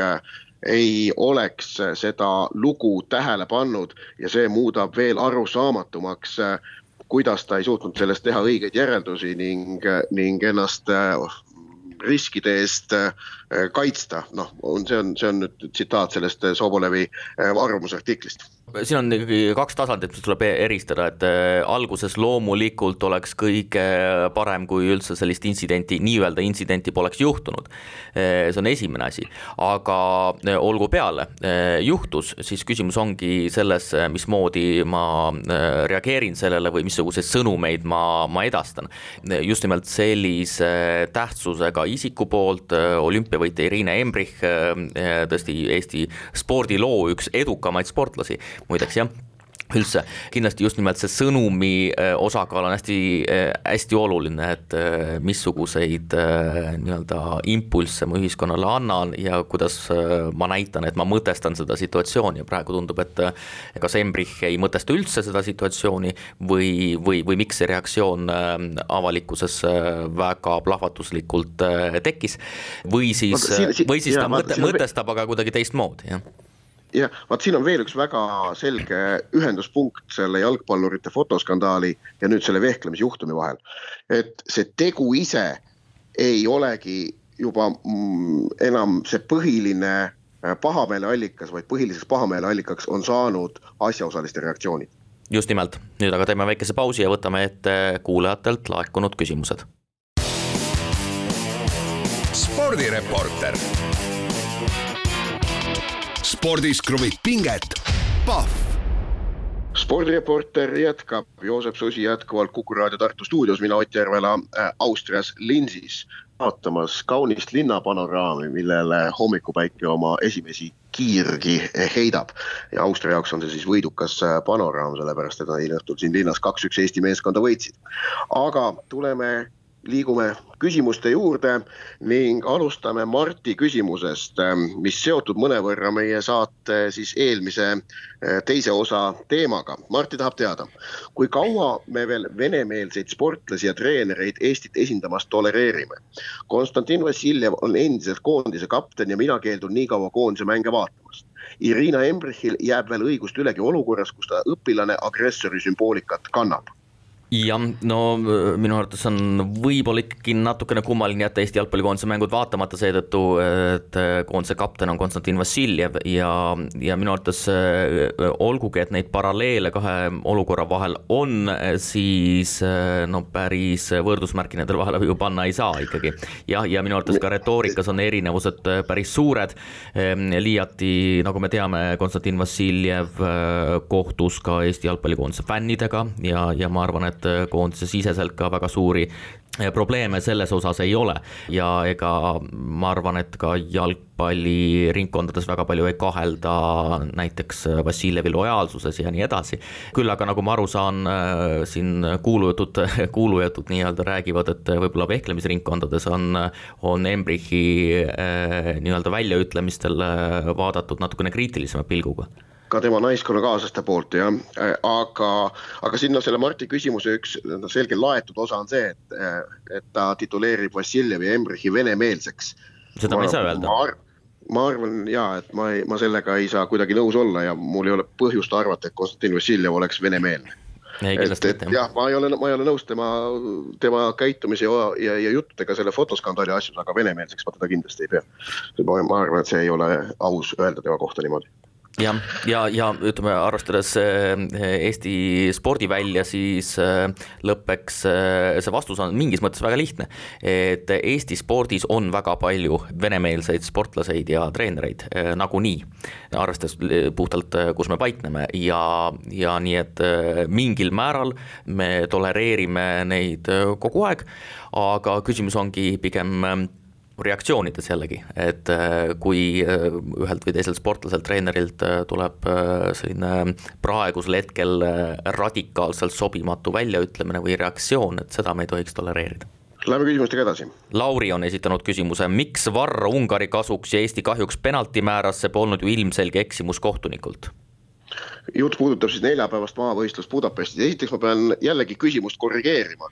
ei oleks seda lugu tähele pannud ja see muudab veel arusaamatumaks, kuidas ta ei suutnud sellest teha õigeid järeldusi ning, ning ennast riskide eest kaitsta, noh, on, see on, see on nüüd tsitaat sellest Sobolevi arvamusartiklist siin on ikkagi kaks tasandit, mis tuleb e-, eristada, et äh, alguses loomulikult oleks kõige parem, kui üldse sellist intsidenti, nii-öelda intsidenti poleks juhtunud. Äh, see on esimene asi, aga äh, olgu peale, juhtus, siis küsimus ongi selles, mismoodi ma reageerin sellele või missuguseid sõnumeid ma, ma edastan. just nimelt sellise tähtsusega isiku poolt, olümpiavõitja Irina Embrich, tõesti Eesti spordiloo üks edukamaid sportlasi. Muideks jah üldse. Kindlasti just nimelt see sõnumi äh, osakaal on hästi, äh, hästi oluline, et äh, missuguseid nii-öelda impulsse ma ühiskonnale annan ja kuidas ma näitan, et ma mõtestan seda situatsiooni. Ja praegu tundub, et kas Embrich ei mõtesta üldse seda situatsiooni või, või, või miks see reaktsioon avalikkuses väga plahvatuslikult tekkis. või siis, või siis ta mõte, mõtestab, aga kuidagi teistmoodi, jah jah, vaat siin on veel üks väga selge ühenduspunkt selle jalgpallurite fotoskandaali ja nüüd selle vehklemisjuhtumi vahel. et see tegu ise ei olegi juba mm, enam see põhiline äh, pahameele allikas, vaid põhiliseks pahameele allikaks on saanud asjaosaliste reaktsioonid just nimelt, nüüd aga teeme väikese pausi ja võtame ette kuulajatelt laekunud küsimused. spordireporter. Spordis kruvib pinget, Pahv spordireporter jätkab, Joosep Susi jätkuvalt Kuku raadio Tartu stuudios, mina Ott Järvela äh, Austrias Linsis vaatamas kaunist linnapanoraami, millele hommikupäike oma esimesi kiirgi heidab. ja Austria jaoks on see siis võidukas äh, panoraam, sellepärast et nad eile õhtul siin linnas kaks-üks Eesti meeskonda võitsid. aga tuleme liigume küsimuste juurde ning alustame Marti küsimusest, ähm, mis seotud mõnevõrra meie saate siis eelmise äh, teise osa teemaga. Marti tahab teada, kui kaua me veel venemeelseid sportlasi ja treenereid Eestit esindamas tolereerime? Konstantin Vassiljev on endiselt koondise kapten ja mina keeldun nii kaua koondise mänge vaatamast. Irina Embrichil jääb veel õigust ülegi olukorras, kus ta õpilane agressori sümboolikat kannab jah, no minu arvates on võib-olla ikkagi natukene kummaline jätta Eesti jalgpallikoondise mängud vaatamata seetõttu, et koondise kapten on Konstantin Vassiljev ja, ja minu arvates olgugi, et neid paralleele kahe olukorra vahel on, siis no päris võrdusmärki nendele vahele ju panna ei saa ikkagi. jah, ja minu arvates ka retoorikas on erinevused päris suured. liiati, nagu me teame, Konstantin Vassiljev kohtus ka Eesti jalgpallikoondise fännidega ja, ja ma arvan, et et koondise siseselt ka väga suuri eh, probleeme selles osas ei ole ja ega ma arvan, et ka jalgpalliringkondades väga palju ei kahelda näiteks Vassiljevi lojaalsuses ja nii edasi. küll aga nagu ma aru saan, siin kuulujutud, kuulujutud nii-öelda räägivad, et võib-olla vehklemisringkondades on, on Embrichi nii-öelda väljaütlemistel vaadatud natukene kriitilisema pilguga ka tema naiskonnakaaslaste poolt jah, aga, aga sinna selle Marti küsimuse üks no, selge laetud osa on see, et, et ta tituleerib Vassiljevi ja Embrichi venemeelseks. seda ma ei saa öelda. ma arvan ja, et ma ei, ma sellega ei saa kuidagi nõus olla ja mul ei ole põhjust arvata, et Konstantin Vassiljev oleks venemeelne et, et jah, ma ei ole, ma ei ole nõus tema, tema käitumise ja, ja, ja juttudega selle fotoskandaali asjus, aga venemeelseks ma teda kindlasti ei pea. ma arvan, et see ei ole aus öelda tema kohta niimoodi jah, ja, ja, ja ütleme, arvestades eh, Eesti spordivälja, siis eh, lõppeks eh, see vastus on mingis mõttes väga lihtne. et Eesti spordis on väga palju venemeelseid sportlaseid ja treenereid nagunii, arvestades puhtalt, kus me paikneme ja, ja nii, et mingil määral me tolereerime neid kogu aeg, aga küsimus ongi pigem reaktsioonides jällegi, et äh, kui äh, ühelt või teiselt sportlaselt, treenerilt äh, tuleb selline praegusel hetkel radikaalselt sobimatu väljaütlemine või reaktsioon, et seda me ei tohiks tolereerida. Läheme küsimustega edasi. Lauri on esitanud küsimuse, miks Varr Ungari kasuks ja Eesti kahjuks penalti määras, see polnud ju ilmselge eksimus kohtunikult jutt puudutab siis neljapäevast maavõistlust Budapestis, esiteks ma pean jällegi küsimust korrigeerima.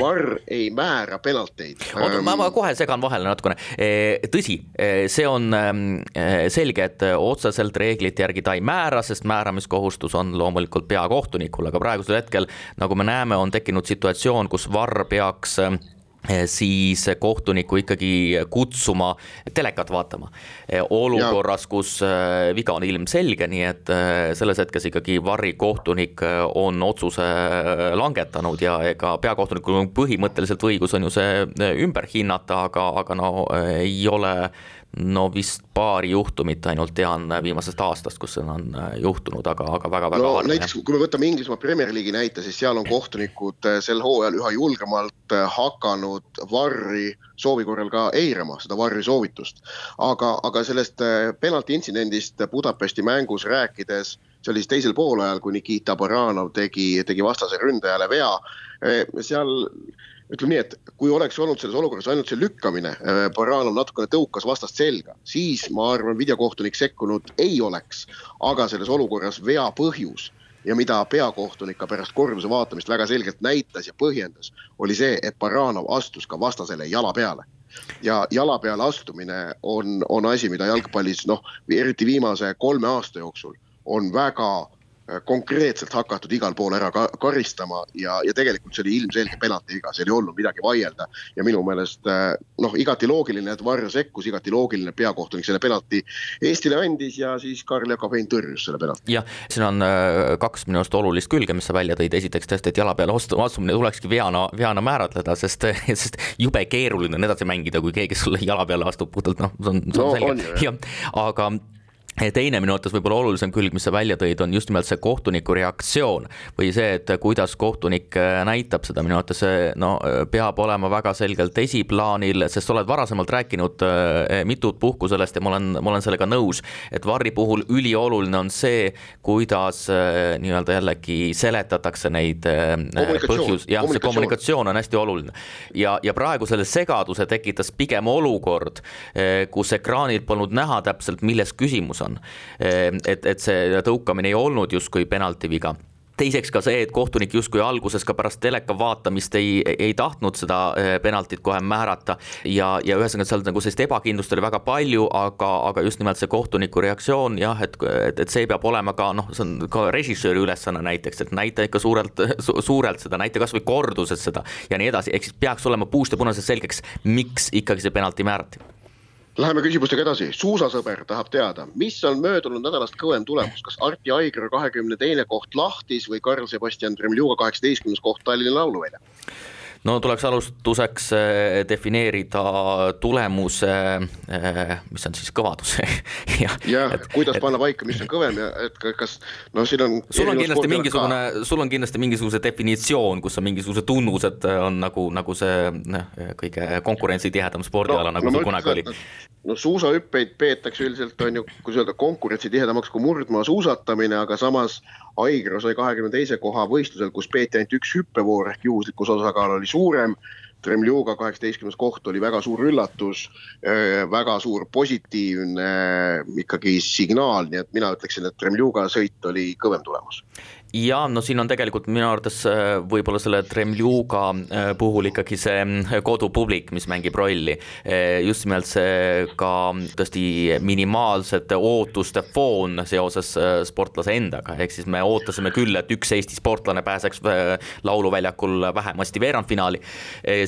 Varr ei määra penalteid. oota, ma, ma kohe segan vahele natukene. E, tõsi, e, see on e, selge, et otseselt reeglite järgi ta ei määra, sest määramiskohustus on loomulikult peakohtunikul, aga praegusel hetkel, nagu me näeme, on tekkinud situatsioon, kus Varr peaks Eh, siis kohtuniku ikkagi kutsuma telekat vaatama. Eh, olukorras, kus eh, viga on ilmselge, nii et selles hetkes ikkagi varikohtunik on otsuse langetanud ja ega peakohtunikul põhimõtteliselt õigus on ju see ümber hinnata, aga, aga no ei ole no vist paari juhtumit ainult tean viimasest aastast, kus see on äh, juhtunud, aga, aga väga-väga no harva, näiteks, kui me võtame Inglismaa Premier League'i näite, siis seal on kohtunikud äh, sel hooajal üha julgemalt äh, hakanud varri soovi korral ka eirama, seda varri soovitust. aga, aga sellest penalti intsidendist Budapesti mängus rääkides, see oli siis teisel poolajal, kui Nikita Baranov tegi, tegi vastase ründajale vea, seal ütleme nii, et kui oleks olnud selles olukorras ainult see lükkamine, äh, Baranov natukene tõukas vastast selga, siis ma arvan, videokohtunik sekkunud ei oleks. aga selles olukorras vea põhjus ja mida peakohtunik ka pärast korduse vaatamist väga selgelt näitas ja põhjendas, oli see, et Baranov astus ka vastasele jala peale ja jala peale astumine on, on asi, mida jalgpallis noh, eriti viimase kolme aasta jooksul on väga konkreetselt hakatud igal pool ära ka karistama ja, ja tegelikult see oli ilmselge penalti viga, seal ei olnud midagi vaielda. ja minu meelest äh, noh, igati loogiline, et Varr sekkus, igati loogiline, peakohtunik selle penalti Eestile andis ja siis Karl Jakob Hein tõrjus selle penalti. jah, siin on äh, kaks minu arust olulist külge, mis sa välja tõid, esiteks tõesti, et jala peale astumine tulekski veana, veana määratleda, sest, sest jube keeruline on edasi mängida, kui keegi sulle jala peale astub puhtalt noh, see on, see on no, selge, jah, aga teine minu arvates võib-olla olulisem külg, mis sa välja tõid, on just nimelt see kohtuniku reaktsioon või see, et kuidas kohtunik äh, näitab seda, minu arvates see no peab olema väga selgelt esiplaanil, sest sa oled varasemalt rääkinud äh, mitut puhku sellest ja ma olen, ma olen sellega nõus, et Varri puhul ülioluline on see, kuidas äh, nii-öelda jällegi seletatakse neid põhjus, jah, see kommunikatsioon. on hästi oluline. ja, ja praegu selle segaduse tekitas pigem olukord, kus ekraanil polnud näha täpselt, milles küsimus on on. Ehm, et, et see tõukamine ei olnud justkui penalti viga. Teiseks ka see, et kohtunik justkui alguses ka pärast teleka vaatamist ei, ei tahtnud seda eh, penaltit kohe määrata. Ja, ja ühesõnaga seal nagu sellist ebakindlust oli väga palju, aga, aga just nimelt see kohtuniku reaktsioon jah, et, et, et see peab olema ka noh, see on ka režissööri ülesanne näiteks, et näita ikka suurelt su,, suurelt seda, näita kasvõi korduses seda ja nii edasi, ehk siis peaks olema puust ja punasest selgeks, miks ikkagi see penalti määrati Läheme küsimustega edasi, suusasõber tahab teada, mis on möödunud nädalast kõvem tulemus, kas Arti Aigra kahekümne teine koht lahtis või Karl-Sebastian Tremljuga kaheksateistkümnes koht Tallinna lauluväljal? No tuleks alustuseks äh, defineerida tulemuse, äh, mis on siis kõvadus jah ja,, kuidas et, panna paika, mis on kõvem ja et kas noh, siin on. sul on kindlasti mingisugune, sul on kindlasti mingisuguse definitsioon, kus on mingisugused tunnused on nagu, nagu see noh, kõige konkurentsitihedam spordiala no,, nagu no, see kunagi oli no suusahüppeid peetakse üldiselt on ju, kuidas öelda, konkurentsitihedamaks kui murdmaa suusatamine, aga samas Aigra sai kahekümne teise koha võistlusel, kus peeti ainult üks hüppevoor ehk juhuslikkus osakaal oli suurem. Tremljuga kaheksateistkümnes koht oli väga suur üllatus, väga suur positiivne ikkagi signaal, nii et mina ütleksin, et Tremljuga sõit oli kõvem tulemus ja no siin on tegelikult minu arvates äh, võib-olla selle Tremljuga äh, puhul ikkagi see äh, kodupublik, mis mängib rolli. just nimelt see ka tõesti minimaalsete ootuste foon seoses sportlase endaga, ehk siis me ootasime küll, et üks Eesti sportlane pääseks lauluväljakul vähemasti veerandfinaali,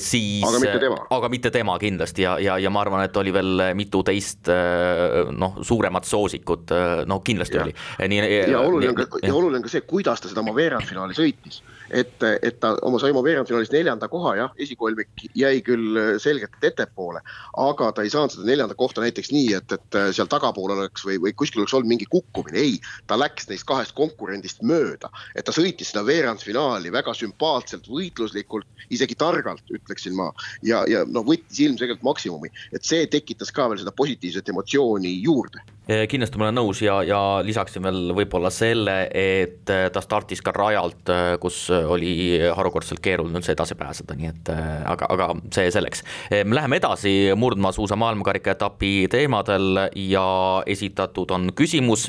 siis aga mitte tema, aga mitte tema kindlasti ja, ja, ja ma arvan, et oli veel mitu teist noh, suuremat soosikut, no kindlasti ja. oli. ja oluline on ka, ja oluline on ka see, kuidas ta seda oma veerandfinaali sõitis et, et ta oma sai oma veerandfinaalis neljanda koha, jah, esikolmik jäi küll selgelt ettepoole, aga ta ei saanud seda neljandat kohta näiteks nii, et, et seal tagapool oleks või, või kuskil oleks olnud mingi kukkumine, ei. ta läks neist kahest konkurendist mööda, et ta sõitis seda veerandfinaali väga sümpaatselt, võitluslikult, isegi targalt, ütleksin ma. ja, ja noh, võttis ilmselgelt maksimumi, et see tekitas ka veel seda positiivset emotsiooni juurde kindlasti ma olen nõus ja, ja lisaksin veel võib-olla selle, et ta startis ka rajalt, kus oli harukordselt keeruline üldse edasi pääseda, nii et äh, aga, aga see selleks. me läheme edasi murdmaasuusa maailmakarika etapi teemadel ja esitatud on küsimus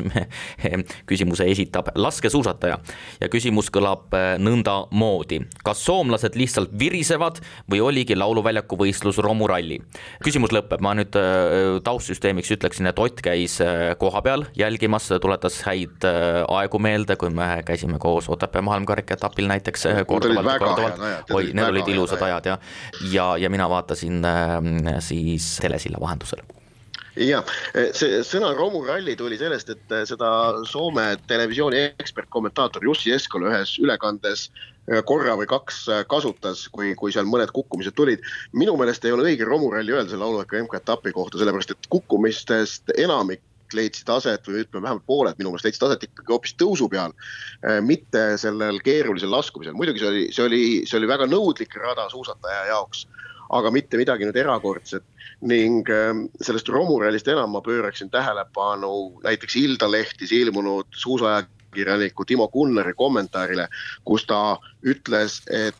küsimuse esitab laskesuusataja ja küsimus kõlab äh, nõndamoodi. kas soomlased lihtsalt virisevad või oligi lauluväljaku võistlus romuralli? küsimus lõpeb, ma nüüd äh, taustsüsteemiks ütleksin, et Ott käis kohapeal jälgimas, tuletas häid aegu meelde, kui me käisime koos Otepää maailmakarika etapil näiteks korduvalt, korduvalt, oi, need olid ilusad ajad. jah, ja, ja mina vaatasin äh, siis telesilla vahendusel. Jah, see sõna romuralli tuli sellest, et seda Soome televisiooni ekspertkommentaator Jussi Eskola ühes ülekandes korra või kaks kasutas, kui, kui seal mõned kukkumised tulid. minu meelest ei ole õige romuralli öelda selle lauluvälja MK-etapi kohta, sellepärast et kukkumistest enamik leidsid aset või ütleme, vähemalt pooled minu meelest leidsid aset ikkagi hoopis tõusu peal, äh, mitte sellel keerulisel laskumisel. muidugi see oli, see oli, see oli väga nõudlik rada suusataja jaoks, aga mitte midagi nüüd erakordset ning ähm, sellest romurallist enam ma pööraksin tähelepanu näiteks Iltalehtis ilmunud suusaajakirjaniku Timo Kunneri kommentaarile, kus ta ütles, et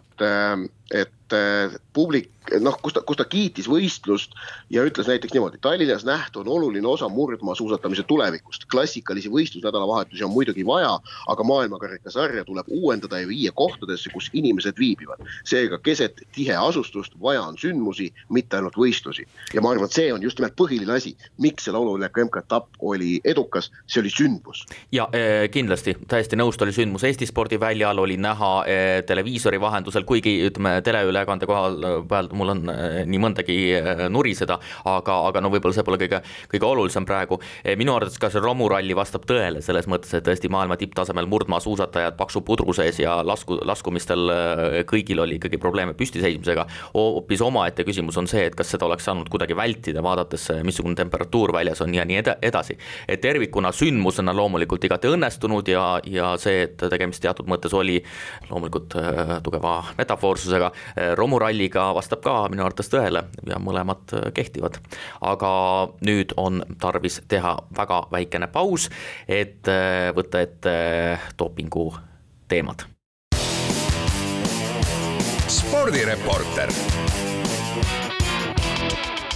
et äh, publik noh, kus ta, kus ta kiitis võistlust ja ütles näiteks niimoodi, Tallinnas nähtu on oluline osa murdmaasuusatamise tulevikust. klassikalisi võistlusnädalavahetusi on muidugi vaja, aga maailmakarikasarja tuleb uuendada ja viia kohtadesse, kus inimesed viibivad. seega keset tiheasustust vaja on sündmusi, mitte ainult võistlusi. ja ma arvan, et see on just nimelt põhiline asi, miks see laululeku MK-etapp oli edukas, see oli sündmus. ja eh, kindlasti, täiesti nõus, ta oli sündmus Eesti spordiväljal, oli näha televiisori vahendusel, kuigi ütleme, teleülekande kohal peal mul on äh, nii mõndagi äh, nuriseda, aga, aga no võib-olla see pole kõige, kõige olulisem praegu. Äh, minu arvates ka see romuralli vastab tõele selles mõttes, et tõesti maailma tipptasemel murdmaasuusatajad paksu pudru sees ja lasku, laskumistel kõigil oli ikkagi probleeme püstiseismisega. hoopis omaette küsimus on see, et kas seda oleks saanud kuidagi vältida, vaadates, missugune temperatuur väljas on ja nii edasi. et tervikuna sündmusena loomulikult igati õnnestunud ja, ja see, et tegemist teatud mõttes oli loomulikult tugeva metafoorsusega romuralliga vastab ka minu arvates tõele ja mõlemad äh, kehtivad. aga nüüd on tarvis teha väga väikene paus, et äh, võtta ette dopingu teemad. spordireporter.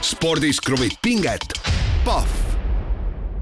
spordis kruvib pinget, Pahv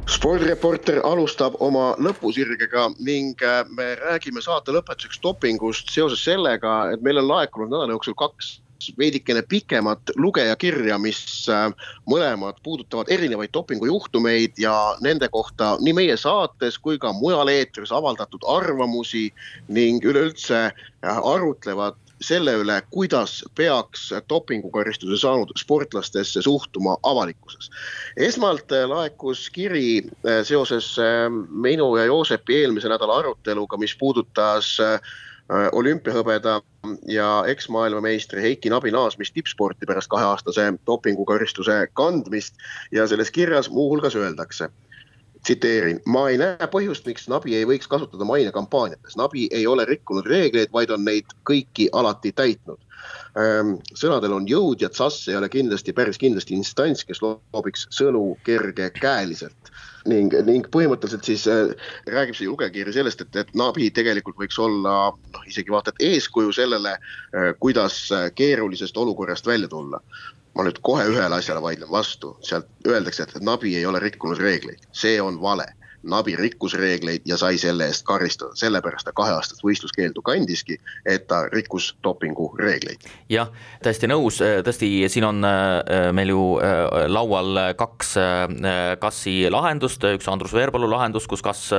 spordireporter alustab oma lõpusirgega ning me räägime saate lõpetuseks dopingust seoses sellega, et meil on laekunud nädala jooksul kaks veidikene pikemat lugejakirja, mis äh, mõlemad puudutavad erinevaid dopingujuhtumeid ja nende kohta nii meie saates kui ka mujal eetris avaldatud arvamusi ning üleüldse äh, arutlevad selle üle, kuidas peaks dopingukaristuse saanud sportlastesse suhtuma avalikkuses. esmalt äh, laekus kiri seoses minu ja Joosepi eelmise nädala aruteluga, mis puudutas olümpiahõbeda ja eksmaailmameistri Heiki Nabi naasmist tippsporti pärast kaheaastase dopingukaristuse kandmist ja selles kirjas muuhulgas öeldakse tsiteerin, ma ei näe põhjust, miks Nabi ei võiks kasutada mainekampaaniates. Nabi ei ole rikkunud reegleid, vaid on neid kõiki alati täitnud. Ehm, sõnadel on jõud ja TSAS ei ole kindlasti, päris kindlasti instants, kes loobiks sõnu kergekäeliselt ning, ning põhimõtteliselt siis äh, räägib see lugejakiri sellest, et, et Nabi tegelikult võiks olla noh, isegi vaata et eeskuju sellele äh,, kuidas äh, keerulisest olukorrast välja tulla. Ma nüüd kohe ühele asjale vaidlen vastu, sealt öeldakse, et Nabi ei ole rikkunud reegleid, see on vale Nabi rikkus reegleid ja sai selle eest karistada, sellepärast ta kaheaastast võistluskeeldu kandiski, et ta rikkus dopingu reegleid. jah, täiesti nõus, tõesti, siin on äh, meil ju äh, laual kaks äh, Kassi lahendust, üks Andrus Veerpalu lahendus, kus Kass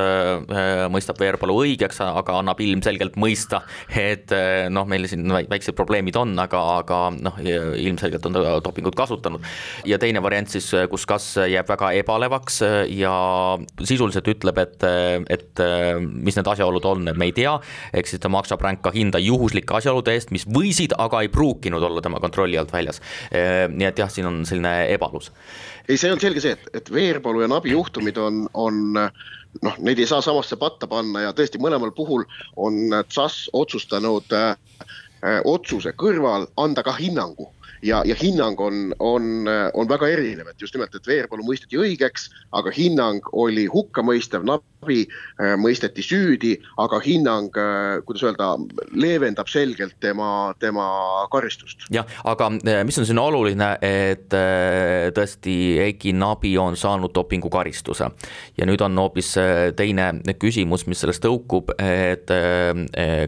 mõistab Veerpalu õigeks, aga annab ilmselgelt mõista, et noh, meil siin väiksed probleemid on, aga, aga noh, ilmselgelt on ta dopingut kasutanud. ja teine variant siis, kus Kass jääb väga ebalevaks ja sisuliselt sisuliselt ütleb, et, et mis need asjaolud on, et me ei tea, ehk siis ta maksab ränka hinda juhuslike asjaolude eest, mis võisid, aga ei pruukinud olla tema kontrolli alt väljas. nii et jah, siin on selline ebalus. ei, see on selge see, et, et Veerpalu ja Nabi juhtumid on, on noh, neid ei saa samasse patta panna ja tõesti mõlemal puhul on TSAS otsustanud äh, otsuse kõrval anda ka hinnangu ja, ja hinnang on, on, on väga erinev, et just nimelt, et Veerpalu mõisteti õigeks, aga hinnang oli hukkamõistev, Nabi äh, mõisteti süüdi, aga hinnang, äh, kuidas öelda, leevendab selgelt tema, tema karistust. jah, aga äh, mis on siin oluline, et tõesti Eiki Nabi on saanud dopingukaristuse ja nüüd on hoopis teine küsimus, mis sellest tõukub, et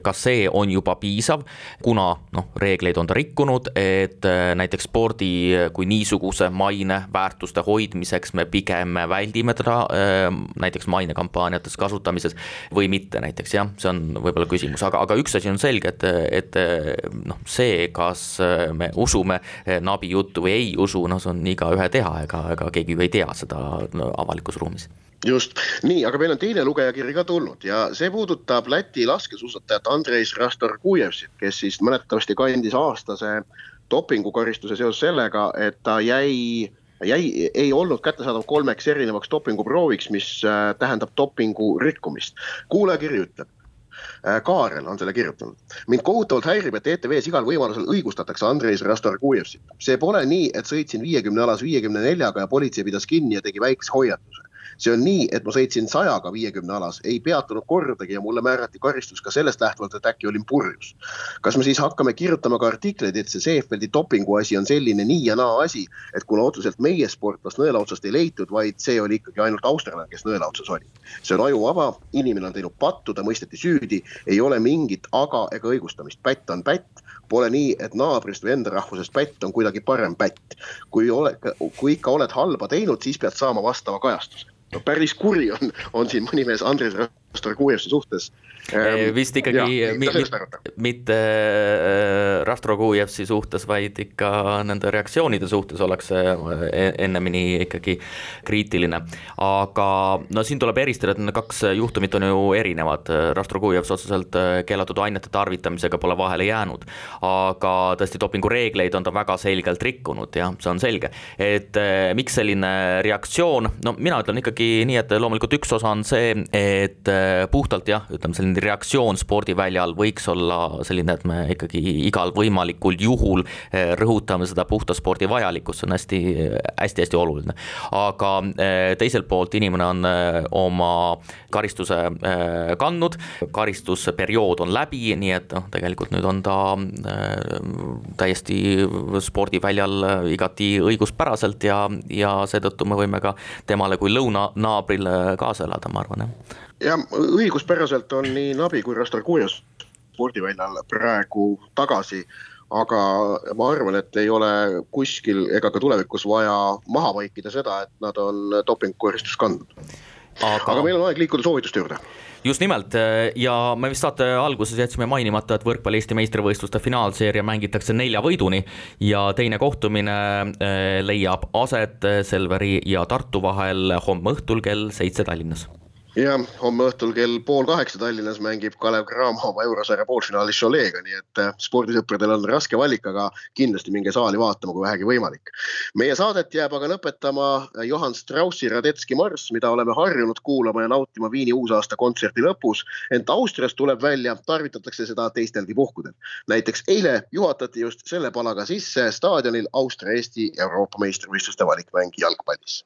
kas see on juba piisav, kuna noh, reegleid on ta rikkunud, et näiteks spordi kui niisuguse maine väärtuste hoidmiseks me pigem väldime teda näiteks mainekampaaniates kasutamises või mitte näiteks jah, see on võib-olla küsimus, aga, aga üks asi on selge, et, et noh, see, kas me usume Nabi juttu või ei usu, noh, see on igaühe teha, ega, ega keegi ju ei tea seda avalikus ruumis. Just, nii, aga meil on teine lugejakiri ka tulnud ja see puudutab Läti laskesuusatajat Andreis Rastorgujevsit, kes siis mäletatavasti kandis aastase dopingukaristuse seoses sellega, et ta jäi jäi, ei olnud kättesaadav kolmeks erinevaks dopinguprooviks, mis äh, tähendab dopingu rikkumist. kuulajakiri ütleb. Äh, Kaarel on selle kirjutanud. mind kohutavalt häirib, et ETV-s igal võimalusel õigustatakse Andreis Rastorgujevsit. see pole nii, et sõitsin viiekümne alas viiekümne neljaga ja politsei pidas kinni ja tegi väikse hoiatuse see on nii, et ma sõitsin sajaga viiekümne alas, ei peatunud kordagi ja mulle määrati karistus ka sellest lähtuvalt, et äkki olin purjus. kas me siis hakkame kirjutama ka artikleid, et see Seefeldi dopingu asi on selline nii ja naa asi, et kuna otseselt meie sportlast nõela otsast ei leitud, vaid see oli ikkagi ainult australlane, kes nõela otsas oli. see on ajuvaba, inimene on teinud pattu, ta mõisteti süüdi, ei ole mingit aga ega õigustamist, pätt on pätt Pole nii, et naabrist või enda rahvusest pätt on kuidagi parem pätt. kui ole, kui ikka oled halba teinud, siis pead saama vastava kajastuse. No päris kuri on, on siin mõni mees Andres Rastorgujevsi suhtes Ehm, vist ikkagi ja, mitte, mitte äh, Rastrogujevsi suhtes, vaid ikka nende reaktsioonide suhtes ollakse äh, ennemini ikkagi kriitiline. aga no siin tuleb eristada, et need kaks juhtumit on ju erinevad, Rastrogujevs otseselt äh, keelatud ainete tarvitamisega pole vahele jäänud. aga tõesti dopingureegleid on ta väga selgelt rikkunud, jah, see on selge. et miks selline reaktsioon, no mina ütlen ikkagi nii, et loomulikult üks osa on see, et puhtalt jah, ütleme selline reaktsioon spordiväljal võiks olla selline, et me ikkagi igal võimalikul juhul eh, rõhutame seda puhta spordi vajalikkust, see on hästi, hästi-hästi oluline. aga eh, teiselt poolt inimene on eh, oma karistuse kandnud, karistusperiood on läbi, nii et noh, tegelikult nüüd on ta täiesti spordiväljal igati õiguspäraselt ja, ja seetõttu me võime ka temale kui lõunanaabrile kaasa elada, ma arvan, jah jah, õiguspäraselt on nii Nabi kui Rastorgujevs spordiväljal praegu tagasi aga ma arvan, et ei ole kuskil ega ka tulevikus vaja maha vaikida seda, et nad on dopingukoristust kandnud. Aga... aga meil on aeg liikuda soovituste juurde. just nimelt ja me vist saate alguses jätsime mainimata, et võrkpalli Eesti meistrivõistluste finaalseeria mängitakse nelja võiduni ja teine kohtumine eh, leiab aset Selveri ja Tartu vahel homme õhtul kell seitse Tallinnas jah, homme õhtul kell pool kaheksa Tallinnas mängib Kalev Cramo oma eurosarja poolfinaalis Cholega, nii et äh, spordisõpradel on raske valik, aga kindlasti minge saali vaatama, kui vähegi võimalik. meie saadet jääb aga lõpetama Johann Straussi Radetski marss, mida oleme harjunud kuulama ja nautima Viini uusaasta kontserdi lõpus, ent Austrias tuleb välja, tarvitatakse seda teistelgi puhkudel. näiteks eile juhatati just selle palaga sisse staadionil Austria-Eesti Euroopa meistrivõistluste valikmäng jalgpallis.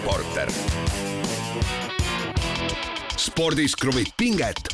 Spordireporter. spordis kruvib pinget,